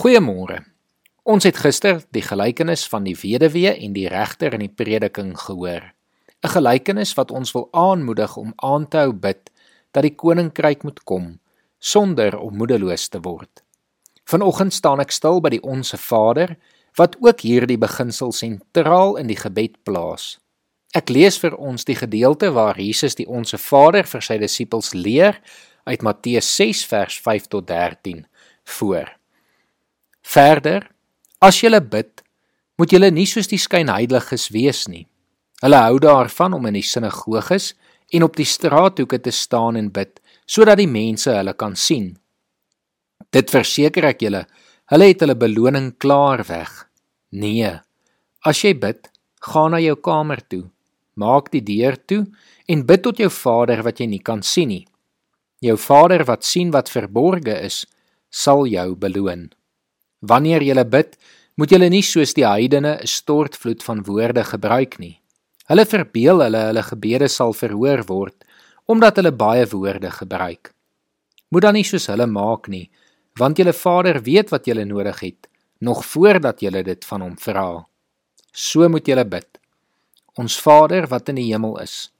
Goeiemôre. Ons het gister die gelykenis van die weduwee en die regter in die prediking gehoor. 'n Gelykenis wat ons wil aanmoedig om aan te hou bid dat die koninkryk moet kom sonder om moedeloos te word. Vanoggend staan ek stil by die Onse Vader wat ook hierdie beginsel sentraal in die gebed plaas. Ek lees vir ons die gedeelte waar Jesus die Onse Vader vir sy disippels leer uit Matteus 6 vers 5 tot 13 voor. Verder, as jy bid, moet jy nie soos die skynheiliges wees nie. Hulle hou daarvan om in die sinagoges en op die straathoeke te staan en bid sodat die mense hulle kan sien. Dit verseker ek julle, hulle het hulle beloning klaar weg. Nee. As jy bid, gaan na jou kamer toe, maak die deur toe en bid tot jou Vader wat jy nie kan sien nie. Jou Vader wat sien wat verborge is, sal jou beloon. Wanneer jy bid, moet jy nie soos die heidene 'n stortvloed van woorde gebruik nie. Hulle verbeel hulle hulle gebede sal verhoor word omdat hulle baie woorde gebruik. Moet dan nie soos hulle maak nie, want julle Vader weet wat julle nodig het nog voordat julle dit van hom vra. So moet julle bid. Ons Vader wat in die hemel is,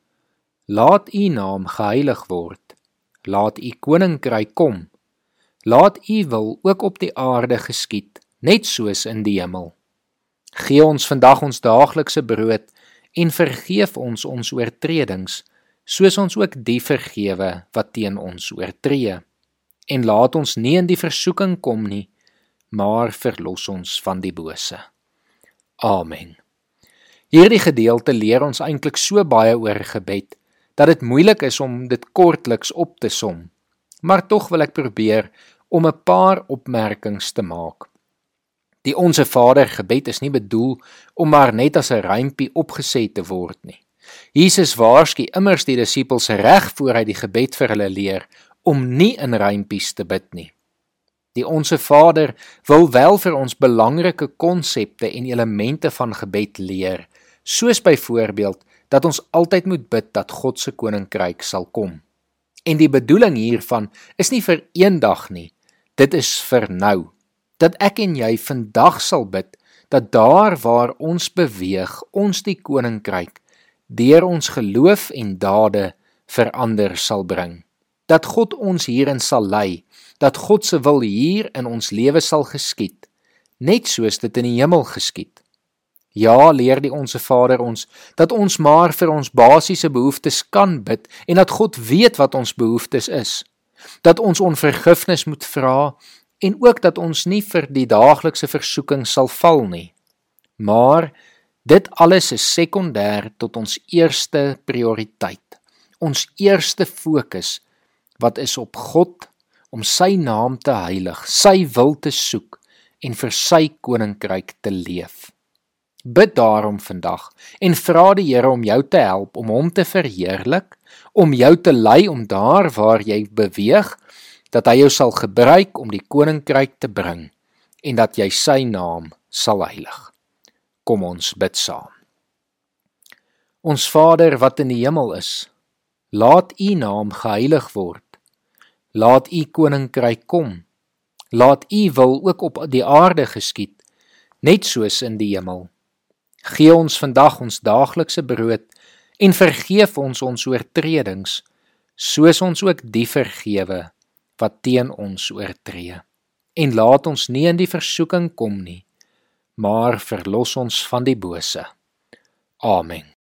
laat U naam geheilig word. Laat U koninkryk kom. Laat U wil ook op die aarde geskied, net soos in die hemel. Gee ons vandag ons daaglikse brood en vergeef ons ons oortredings soos ons ook die vergewe wat teen ons oortree. En laat ons nie in die versoeking kom nie, maar verlos ons van die bose. Amen. Hierdie gedeelte leer ons eintlik so baie oor gebed dat dit moeilik is om dit kortliks op te som. Maar tog wil ek probeer om 'n paar opmerkings te maak. Die Onse Vader gebed is nie bedoel om maar net as 'n rympie opgesê te word nie. Jesus waarsku immers die disippels reg voor hy die gebed vir hulle leer om nie in rympies te bid nie. Die Onse Vader wil wel vir ons belangrike konsepte en elemente van gebed leer, soos byvoorbeeld dat ons altyd moet bid dat God se koninkryk sal kom. En die bedoeling hiervan is nie vir eendag nie. Dit is vir nou. Dat ek en jy vandag sal bid dat daar waar ons beweeg, ons die koninkryk deur ons geloof en dade verander sal bring. Dat God ons hierin sal lei, dat God se wil hier in ons lewe sal geskied, net soos dit in die hemel geskied. Ja, leer die onsse Vader ons dat ons maar vir ons basiese behoeftes kan bid en dat God weet wat ons behoeftes is. Dat ons onvergifnis moet vra en ook dat ons nie vir die daaglikse versoeking sal val nie. Maar Dit alles is sekondêr tot ons eerste prioriteit. Ons eerste fokus wat is op God om sy naam te heilig, sy wil te soek en vir sy koninkryk te leef. Bid daarom vandag en vra die Here om jou te help om hom te verheerlik, om jou te lei om daar waar jy beweeg, dat hy jou sal gebruik om die koninkryk te bring en dat jy sy naam sal heilig. Kom ons bid saam. Ons Vader wat in die hemel is, laat U naam geheilig word. Laat U koninkryk kom. Laat U wil ook op die aarde geskied, net soos in die hemel. Gee ons vandag ons daaglikse brood en vergeef ons ons oortredings, soos ons ook die vergewe wat teen ons oortree. En laat ons nie in die versoeking kom nie, maar verlos ons van die bose. Amen.